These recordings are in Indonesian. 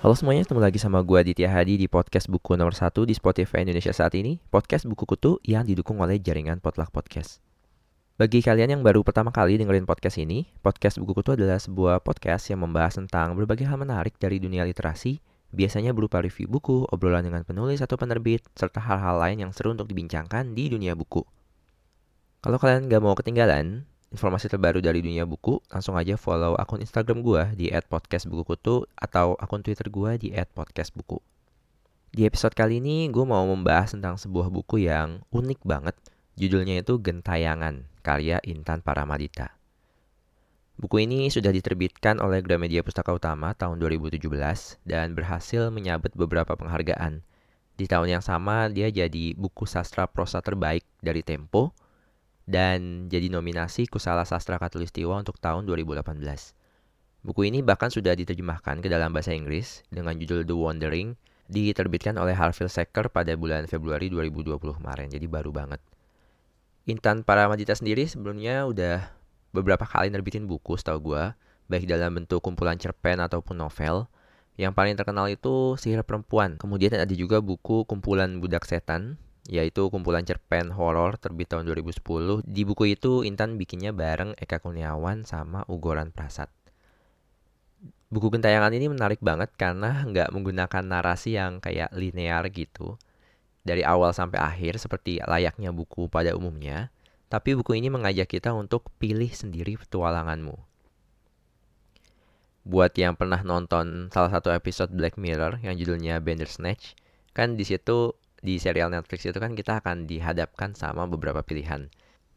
Halo semuanya, ketemu lagi sama gue Aditya Hadi di podcast buku nomor 1 di Spotify Indonesia saat ini. Podcast buku kutu yang didukung oleh jaringan Potluck Podcast. Bagi kalian yang baru pertama kali dengerin podcast ini Podcast buku kutu adalah sebuah podcast yang membahas tentang berbagai hal menarik dari dunia literasi Biasanya berupa review buku, obrolan dengan penulis atau penerbit Serta hal-hal lain yang seru untuk dibincangkan di dunia buku Kalau kalian gak mau ketinggalan, informasi terbaru dari dunia buku, langsung aja follow akun Instagram gue di @podcastbukukutu atau akun Twitter gue di @podcastbuku. Di episode kali ini gue mau membahas tentang sebuah buku yang unik banget. Judulnya itu Gentayangan, karya Intan Paramadita. Buku ini sudah diterbitkan oleh Gramedia Pustaka Utama tahun 2017 dan berhasil menyabet beberapa penghargaan. Di tahun yang sama, dia jadi buku sastra prosa terbaik dari Tempo, dan jadi nominasi Kusala Sastra Katulistiwa untuk tahun 2018. Buku ini bahkan sudah diterjemahkan ke dalam bahasa Inggris dengan judul The Wandering, diterbitkan oleh Harville Secker pada bulan Februari 2020 kemarin, jadi baru banget. Intan Paramadita sendiri sebelumnya udah beberapa kali nerbitin buku setahu gue, baik dalam bentuk kumpulan cerpen ataupun novel. Yang paling terkenal itu Sihir Perempuan. Kemudian ada juga buku Kumpulan Budak Setan yaitu kumpulan cerpen horor terbit tahun 2010. Di buku itu Intan bikinnya bareng Eka Kurniawan sama Ugoran Prasad. Buku Gentayangan ini menarik banget karena nggak menggunakan narasi yang kayak linear gitu. Dari awal sampai akhir seperti layaknya buku pada umumnya. Tapi buku ini mengajak kita untuk pilih sendiri petualanganmu. Buat yang pernah nonton salah satu episode Black Mirror yang judulnya Bandersnatch, kan di situ di serial Netflix itu kan kita akan dihadapkan sama beberapa pilihan.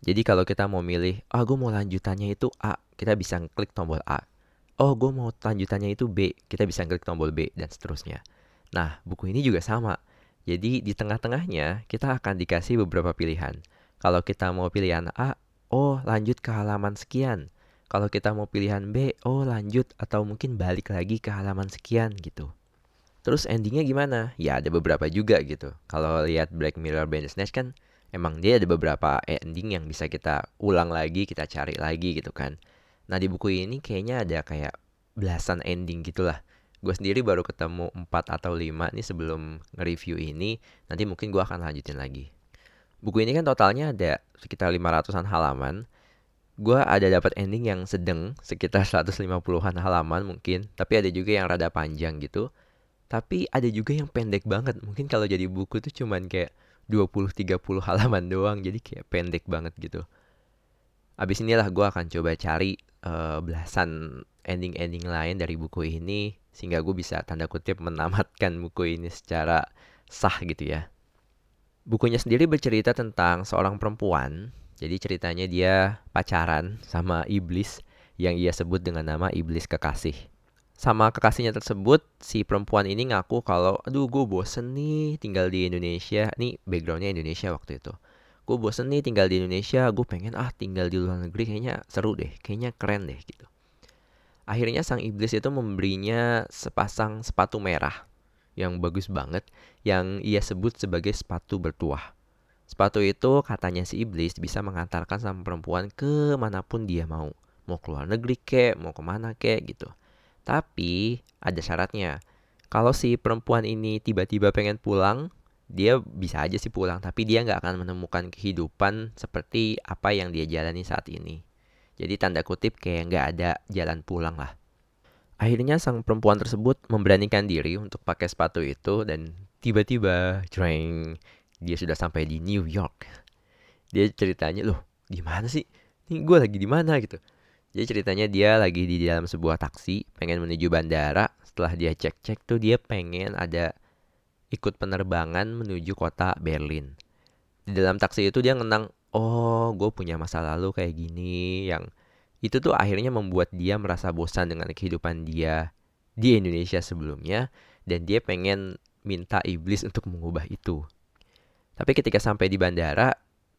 Jadi kalau kita mau milih, ah oh, gue mau lanjutannya itu A, kita bisa klik tombol A. Oh gue mau lanjutannya itu B, kita bisa klik tombol B, dan seterusnya. Nah, buku ini juga sama. Jadi di tengah-tengahnya kita akan dikasih beberapa pilihan. Kalau kita mau pilihan A, oh lanjut ke halaman sekian. Kalau kita mau pilihan B, oh lanjut atau mungkin balik lagi ke halaman sekian gitu. Terus endingnya gimana? Ya ada beberapa juga gitu. Kalau lihat Black Mirror Bandersnatch kan emang dia ada beberapa ending yang bisa kita ulang lagi, kita cari lagi gitu kan. Nah di buku ini kayaknya ada kayak belasan ending gitulah. Gue sendiri baru ketemu 4 atau 5 nih sebelum nge-review ini. Nanti mungkin gue akan lanjutin lagi. Buku ini kan totalnya ada sekitar 500-an halaman. Gue ada dapat ending yang sedang sekitar 150-an halaman mungkin. Tapi ada juga yang rada panjang gitu. Tapi ada juga yang pendek banget. Mungkin kalau jadi buku tuh cuman kayak 20-30 halaman doang. Jadi kayak pendek banget gitu. Abis inilah gue akan coba cari uh, belasan ending-ending lain dari buku ini. Sehingga gue bisa tanda kutip menamatkan buku ini secara sah gitu ya. Bukunya sendiri bercerita tentang seorang perempuan. Jadi ceritanya dia pacaran sama iblis yang ia sebut dengan nama iblis kekasih. Sama kekasihnya tersebut si perempuan ini ngaku kalau aduh gue bosen nih tinggal di Indonesia. Nih backgroundnya Indonesia waktu itu. Gue bosen nih tinggal di Indonesia gue pengen ah tinggal di luar negeri kayaknya seru deh kayaknya keren deh gitu. Akhirnya sang iblis itu memberinya sepasang sepatu merah yang bagus banget yang ia sebut sebagai sepatu bertuah sepatu itu katanya si iblis bisa mengantarkan sang perempuan ke mana pun dia mau mau keluar negeri kek mau ke mana kek gitu tapi ada syaratnya. Kalau si perempuan ini tiba-tiba pengen pulang, dia bisa aja sih pulang, tapi dia nggak akan menemukan kehidupan seperti apa yang dia jalani saat ini. Jadi tanda kutip kayak nggak ada jalan pulang lah. Akhirnya sang perempuan tersebut memberanikan diri untuk pakai sepatu itu dan tiba-tiba, jreng, dia sudah sampai di New York. Dia ceritanya, loh, gimana sih? Ini gue lagi di mana gitu. Jadi ceritanya dia lagi di dalam sebuah taksi, pengen menuju bandara. Setelah dia cek-cek tuh dia pengen ada ikut penerbangan menuju kota Berlin. Di dalam taksi itu dia ngenang, oh gue punya masa lalu kayak gini. Yang itu tuh akhirnya membuat dia merasa bosan dengan kehidupan dia di Indonesia sebelumnya. Dan dia pengen minta iblis untuk mengubah itu. Tapi ketika sampai di bandara,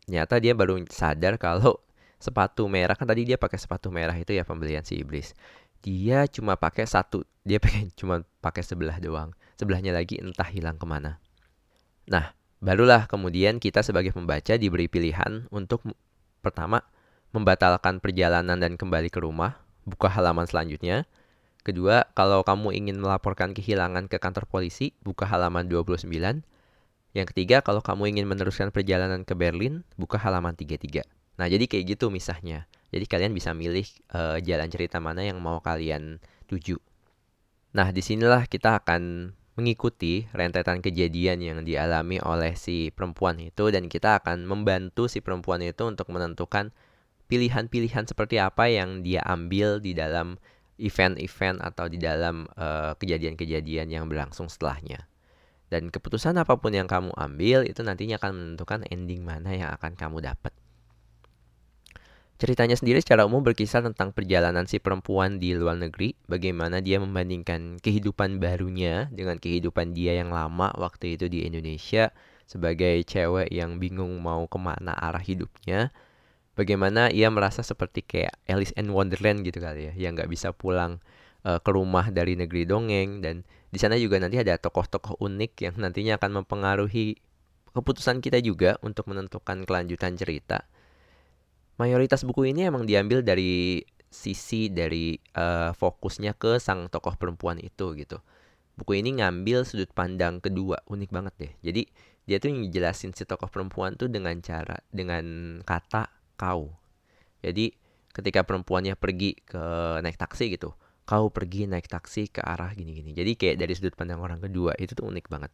ternyata dia baru sadar kalau sepatu merah kan tadi dia pakai sepatu merah itu ya pembelian si iblis dia cuma pakai satu dia pengen cuma pakai sebelah doang sebelahnya lagi entah hilang ke mana nah Barulah kemudian kita sebagai pembaca diberi pilihan untuk pertama membatalkan perjalanan dan kembali ke rumah, buka halaman selanjutnya. Kedua, kalau kamu ingin melaporkan kehilangan ke kantor polisi, buka halaman 29. Yang ketiga, kalau kamu ingin meneruskan perjalanan ke Berlin, buka halaman 33. Nah, jadi kayak gitu misahnya. Jadi kalian bisa milih uh, jalan cerita mana yang mau kalian tuju. Nah, di sinilah kita akan mengikuti rentetan kejadian yang dialami oleh si perempuan itu dan kita akan membantu si perempuan itu untuk menentukan pilihan-pilihan seperti apa yang dia ambil di dalam event-event atau di dalam eh, kejadian-kejadian yang berlangsung setelahnya. Dan keputusan apa pun yang kamu ambil itu nantinya akan menentukan ending mana yang akan kamu dapat. Ceritanya sendiri secara umum berkisah tentang perjalanan si perempuan di luar negeri, bagaimana dia membandingkan kehidupan barunya dengan kehidupan dia yang lama waktu itu di Indonesia sebagai cewek yang bingung mau ke mana arah hidupnya. Bagaimana ia merasa seperti kayak Alice in Wonderland gitu kali ya, yang nggak bisa pulang uh, ke rumah dari negeri dongeng dan di sana juga nanti ada tokoh-tokoh unik yang nantinya akan mempengaruhi keputusan kita juga untuk menentukan kelanjutan cerita mayoritas buku ini emang diambil dari sisi dari uh, fokusnya ke sang tokoh perempuan itu gitu. Buku ini ngambil sudut pandang kedua, unik banget deh. Jadi dia tuh ngejelasin si tokoh perempuan tuh dengan cara dengan kata kau. Jadi ketika perempuannya pergi ke naik taksi gitu, kau pergi naik taksi ke arah gini-gini. Jadi kayak dari sudut pandang orang kedua itu tuh unik banget.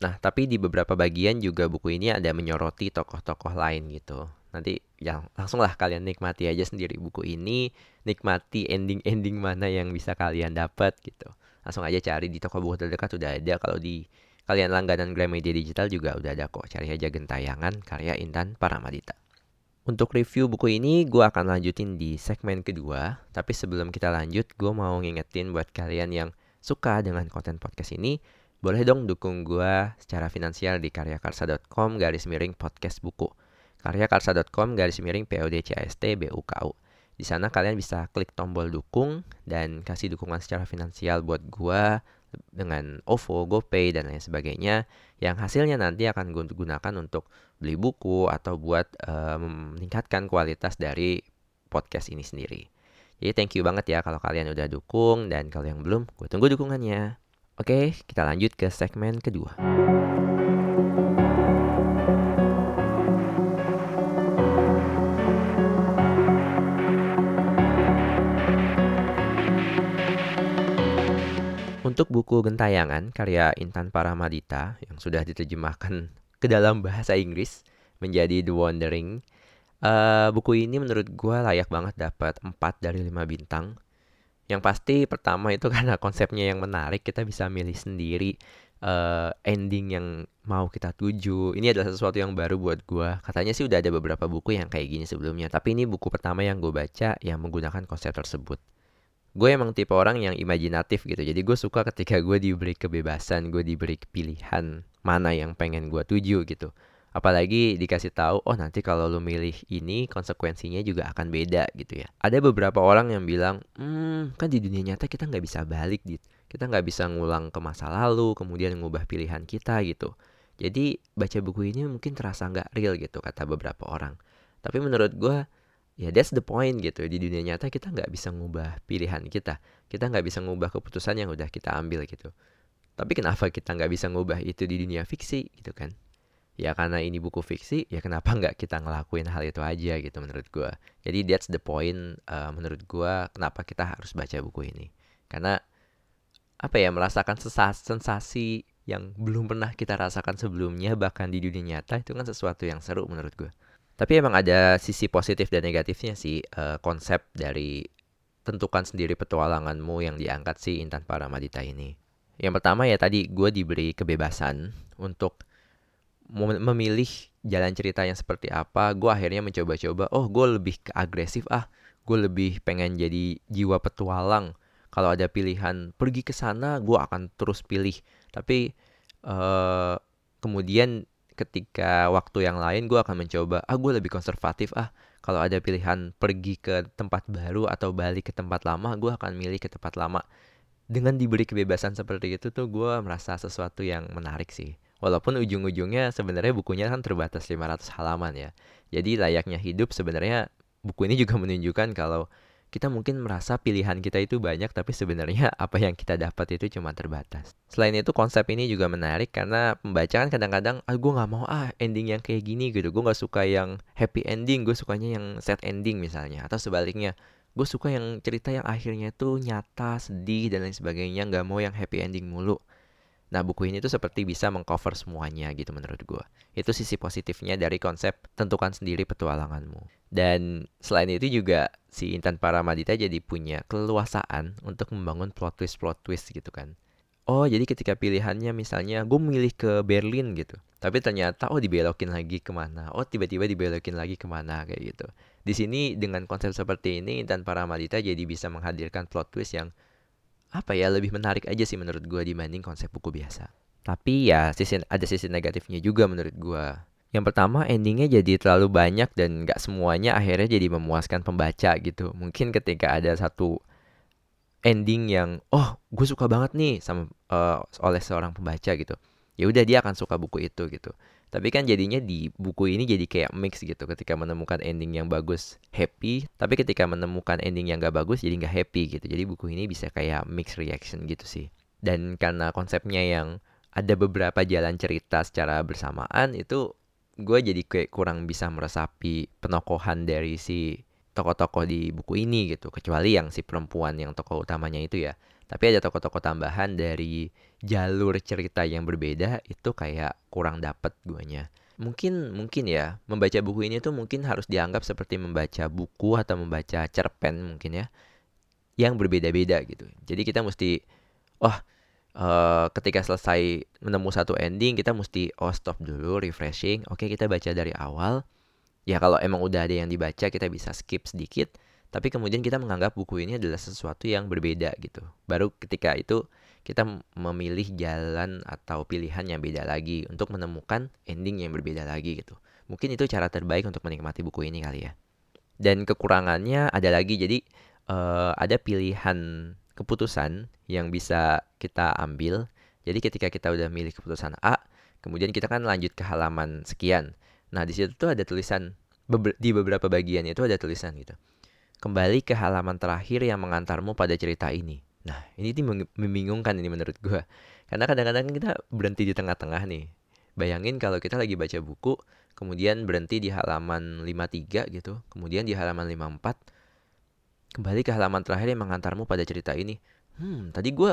Nah, tapi di beberapa bagian juga buku ini ada menyoroti tokoh-tokoh lain gitu nanti ya langsunglah kalian nikmati aja sendiri buku ini nikmati ending-ending mana yang bisa kalian dapat gitu langsung aja cari di toko buku terdekat udah ada kalau di kalian langganan Gramedia Digital juga udah ada kok cari aja gentayangan karya Intan Paramadita untuk review buku ini gue akan lanjutin di segmen kedua tapi sebelum kita lanjut gue mau ngingetin buat kalian yang suka dengan konten podcast ini boleh dong dukung gue secara finansial di karyakarsa.com garis miring podcast buku karyakarsa.com garis miring PODCAST BUKU. Di sana kalian bisa klik tombol dukung dan kasih dukungan secara finansial buat gua dengan OVO, GoPay dan lain sebagainya yang hasilnya nanti akan gunakan untuk beli buku atau buat uh, meningkatkan kualitas dari podcast ini sendiri. Jadi thank you banget ya kalau kalian udah dukung dan kalau yang belum, gue tunggu dukungannya. Oke, kita lanjut ke segmen kedua. Untuk buku Gentayangan karya Intan Paramadita yang sudah diterjemahkan ke dalam bahasa Inggris menjadi The Wandering, uh, buku ini menurut gue layak banget dapat 4 dari 5 bintang. Yang pasti pertama itu karena konsepnya yang menarik, kita bisa milih sendiri uh, ending yang mau kita tuju. Ini adalah sesuatu yang baru buat gue. Katanya sih udah ada beberapa buku yang kayak gini sebelumnya, tapi ini buku pertama yang gue baca yang menggunakan konsep tersebut gue emang tipe orang yang imajinatif gitu. Jadi gue suka ketika gue diberi kebebasan gue diberi pilihan mana yang pengen gue tuju gitu. Apalagi dikasih tahu oh nanti kalau lo milih ini konsekuensinya juga akan beda gitu ya. Ada beberapa orang yang bilang hmm kan di dunia nyata kita nggak bisa balik gitu kita nggak bisa ngulang ke masa lalu kemudian ngubah pilihan kita gitu. Jadi baca buku ini mungkin terasa nggak real gitu kata beberapa orang. Tapi menurut gue ya that's the point gitu. Di dunia nyata kita nggak bisa ngubah pilihan kita. Kita nggak bisa ngubah keputusan yang udah kita ambil gitu. Tapi kenapa kita nggak bisa ngubah itu di dunia fiksi gitu kan? Ya karena ini buku fiksi ya kenapa nggak kita ngelakuin hal itu aja gitu menurut gue jadi that's the point uh, menurut gue kenapa kita harus baca buku ini. Karena apa ya merasakan sensasi yang belum pernah kita rasakan sebelumnya bahkan di dunia nyata itu kan sesuatu yang seru menurut gue tapi emang ada sisi positif dan negatifnya sih uh, konsep dari tentukan sendiri petualanganmu yang diangkat si Intan Paramadita ini. Yang pertama ya tadi gue diberi kebebasan untuk memilih jalan cerita yang seperti apa. Gue akhirnya mencoba-coba, oh gue lebih ke agresif ah, gue lebih pengen jadi jiwa petualang. Kalau ada pilihan pergi ke sana, gue akan terus pilih. Tapi uh, kemudian ketika waktu yang lain gue akan mencoba ah gue lebih konservatif ah kalau ada pilihan pergi ke tempat baru atau balik ke tempat lama gue akan milih ke tempat lama dengan diberi kebebasan seperti itu tuh gue merasa sesuatu yang menarik sih Walaupun ujung-ujungnya sebenarnya bukunya kan terbatas 500 halaman ya. Jadi layaknya hidup sebenarnya buku ini juga menunjukkan kalau kita mungkin merasa pilihan kita itu banyak tapi sebenarnya apa yang kita dapat itu cuma terbatas. Selain itu konsep ini juga menarik karena pembaca kan kadang-kadang ah gue nggak mau ah ending yang kayak gini gitu. Gue nggak suka yang happy ending, gue sukanya yang sad ending misalnya atau sebaliknya. Gue suka yang cerita yang akhirnya itu nyata, sedih dan lain sebagainya, nggak mau yang happy ending mulu. Nah, buku ini tuh seperti bisa mengcover semuanya gitu menurut gue. Itu sisi positifnya dari konsep tentukan sendiri petualanganmu. Dan selain itu juga si Intan Paramadita jadi punya keleluasaan untuk membangun plot twist-plot twist gitu kan. Oh, jadi ketika pilihannya misalnya gue milih ke Berlin gitu. Tapi ternyata oh dibelokin lagi ke mana. Oh tiba-tiba dibelokin lagi ke mana kayak gitu. Di sini dengan konsep seperti ini Intan Paramadita jadi bisa menghadirkan plot twist yang apa ya lebih menarik aja sih menurut gue dibanding konsep buku biasa. Tapi ya sisi ada sisi negatifnya juga menurut gue. Yang pertama endingnya jadi terlalu banyak dan gak semuanya akhirnya jadi memuaskan pembaca gitu. Mungkin ketika ada satu ending yang oh gue suka banget nih sama uh, oleh seorang pembaca gitu. Ya udah dia akan suka buku itu gitu. Tapi kan jadinya di buku ini jadi kayak mix gitu ketika menemukan ending yang bagus happy, tapi ketika menemukan ending yang gak bagus jadi gak happy gitu. Jadi buku ini bisa kayak mix reaction gitu sih. Dan karena konsepnya yang ada beberapa jalan cerita secara bersamaan itu gue jadi kayak kurang bisa meresapi penokohan dari si tokoh-tokoh di buku ini gitu kecuali yang si perempuan yang tokoh utamanya itu ya tapi ada tokoh-tokoh tambahan dari jalur cerita yang berbeda itu kayak kurang dapet guanya. Mungkin mungkin ya membaca buku ini tuh mungkin harus dianggap seperti membaca buku atau membaca cerpen mungkin ya yang berbeda-beda gitu. Jadi kita mesti oh uh, ketika selesai menemu satu ending kita mesti oh stop dulu refreshing. Oke kita baca dari awal. Ya kalau emang udah ada yang dibaca kita bisa skip sedikit tapi kemudian kita menganggap buku ini adalah sesuatu yang berbeda gitu. Baru ketika itu kita memilih jalan atau pilihan yang beda lagi untuk menemukan ending yang berbeda lagi gitu. Mungkin itu cara terbaik untuk menikmati buku ini kali ya. Dan kekurangannya ada lagi jadi uh, ada pilihan keputusan yang bisa kita ambil. Jadi ketika kita udah milih keputusan A, kemudian kita kan lanjut ke halaman sekian. Nah, di situ tuh ada tulisan di beberapa bagian itu ada tulisan gitu kembali ke halaman terakhir yang mengantarmu pada cerita ini. Nah, ini tuh membingungkan ini menurut gue. Karena kadang-kadang kita berhenti di tengah-tengah nih. Bayangin kalau kita lagi baca buku, kemudian berhenti di halaman 53 gitu, kemudian di halaman 54, kembali ke halaman terakhir yang mengantarmu pada cerita ini. Hmm, tadi gue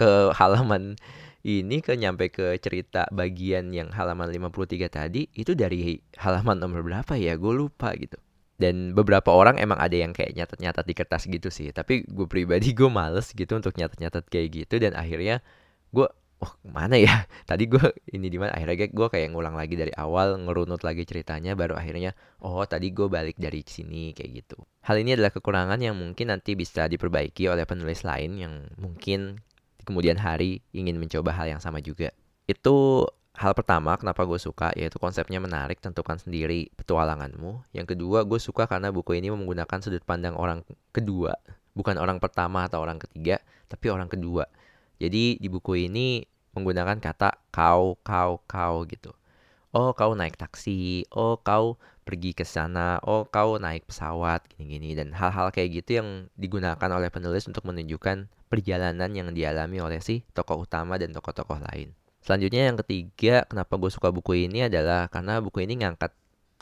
ke halaman ini ke nyampe ke cerita bagian yang halaman 53 tadi, itu dari halaman nomor berapa ya? Gue lupa gitu dan beberapa orang emang ada yang kayak nyatet-nyatet di kertas gitu sih. Tapi gue pribadi gue males gitu untuk nyatet-nyatet kayak gitu. Dan akhirnya gue oh mana ya? Tadi gue ini di mana? Akhirnya gue kayak ngulang lagi dari awal ngerunut lagi ceritanya. Baru akhirnya oh tadi gue balik dari sini kayak gitu. Hal ini adalah kekurangan yang mungkin nanti bisa diperbaiki oleh penulis lain yang mungkin kemudian hari ingin mencoba hal yang sama juga. Itu hal pertama kenapa gue suka yaitu konsepnya menarik tentukan sendiri petualanganmu. Yang kedua gue suka karena buku ini menggunakan sudut pandang orang kedua. Bukan orang pertama atau orang ketiga tapi orang kedua. Jadi di buku ini menggunakan kata kau kau kau gitu. Oh kau naik taksi. Oh kau pergi ke sana. Oh kau naik pesawat gini-gini. Dan hal-hal kayak gitu yang digunakan oleh penulis untuk menunjukkan perjalanan yang dialami oleh si tokoh utama dan tokoh-tokoh lain Selanjutnya yang ketiga, kenapa gue suka buku ini adalah karena buku ini ngangkat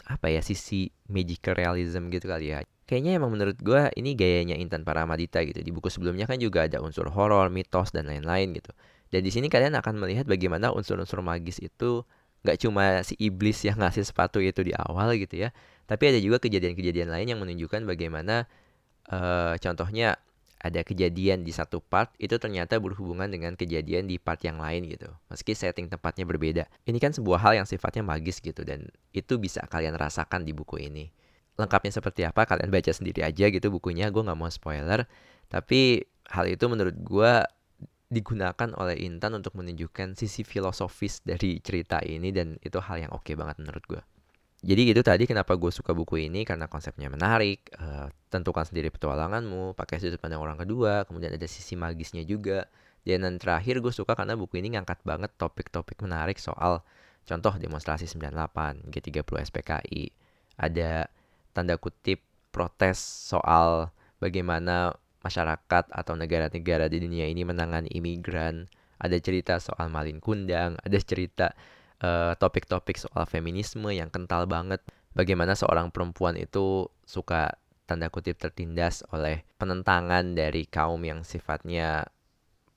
apa ya sisi magical realism gitu kali ya. Kayaknya emang menurut gue ini gayanya Intan Paramadita gitu. Di buku sebelumnya kan juga ada unsur horor, mitos dan lain-lain gitu. Dan di sini kalian akan melihat bagaimana unsur-unsur magis itu nggak cuma si iblis yang ngasih sepatu itu di awal gitu ya, tapi ada juga kejadian-kejadian lain yang menunjukkan bagaimana uh, contohnya ada kejadian di satu part itu ternyata berhubungan dengan kejadian di part yang lain gitu. Meski setting tempatnya berbeda. Ini kan sebuah hal yang sifatnya magis gitu dan itu bisa kalian rasakan di buku ini. Lengkapnya seperti apa kalian baca sendiri aja gitu bukunya. Gue nggak mau spoiler. Tapi hal itu menurut gue digunakan oleh Intan untuk menunjukkan sisi filosofis dari cerita ini dan itu hal yang oke okay banget menurut gue. Jadi itu tadi kenapa gue suka buku ini karena konsepnya menarik, uh, tentukan sendiri petualanganmu, pakai sudut pandang orang kedua, kemudian ada sisi magisnya juga, Dan yang terakhir gue suka karena buku ini ngangkat banget topik-topik menarik soal contoh demonstrasi 98, G30 SPKI. Ada tanda kutip protes soal bagaimana masyarakat atau negara-negara di dunia ini menangani imigran. Ada cerita soal Malin Kundang, ada cerita uh, topik-topik soal feminisme yang kental banget. Bagaimana seorang perempuan itu suka tanda kutip tertindas oleh penentangan dari kaum yang sifatnya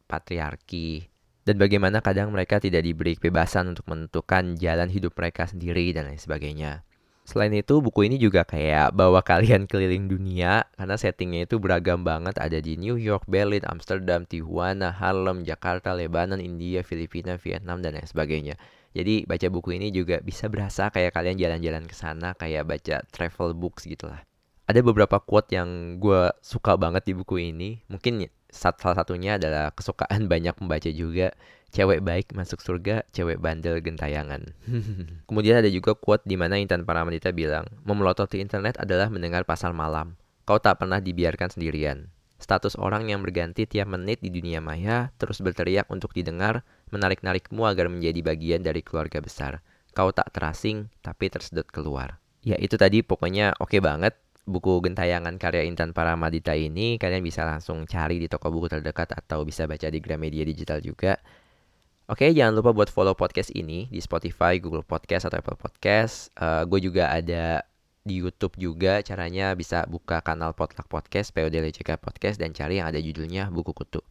patriarki dan bagaimana kadang mereka tidak diberi kebebasan untuk menentukan jalan hidup mereka sendiri dan lain sebagainya. Selain itu, buku ini juga kayak bawa kalian keliling dunia karena settingnya itu beragam banget. Ada di New York, Berlin, Amsterdam, Tijuana, Harlem, Jakarta, Lebanon, India, Filipina, Vietnam, dan lain sebagainya. Jadi baca buku ini juga bisa berasa kayak kalian jalan-jalan ke sana kayak baca travel books gitu lah. Ada beberapa quote yang gue suka banget di buku ini. Mungkin salah satunya adalah kesukaan banyak membaca juga Cewek baik masuk surga, cewek bandel gentayangan. Kemudian ada juga quote di mana Intan Paramedita bilang, memelototi internet adalah mendengar pasal malam. Kau tak pernah dibiarkan sendirian. Status orang yang berganti tiap menit di dunia maya terus berteriak untuk didengar, menarik-narikmu agar menjadi bagian dari keluarga besar. Kau tak terasing, tapi tersedot keluar. Ya itu tadi pokoknya oke okay banget buku gentayangan karya Intan Paramadita ini kalian bisa langsung cari di toko buku terdekat atau bisa baca di Gramedia Digital juga. Oke, jangan lupa buat follow podcast ini di Spotify, Google Podcast, atau Apple Podcast. Uh, eh, gue juga ada di YouTube juga. Caranya bisa buka kanal Potluck Podcast, POD LCK Podcast, dan cari yang ada judulnya Buku Kutu.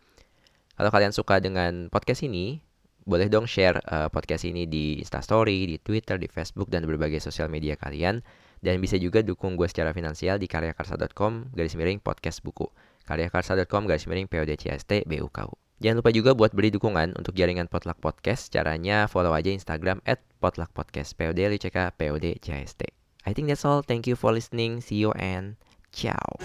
Kalau kalian suka dengan podcast ini, boleh dong share uh, podcast ini di Instastory, di Twitter, di Facebook, dan berbagai sosial media kalian. Dan bisa juga dukung gue secara finansial di karyakarsa.com garis miring podcast buku. karyakarsa.com garis miring PODCST BUKU. Jangan lupa juga buat beri dukungan untuk jaringan Potluck Podcast. Caranya follow aja Instagram at Potluck Podcast. POD LCK POD CHST. I think that's all. Thank you for listening. See you and ciao.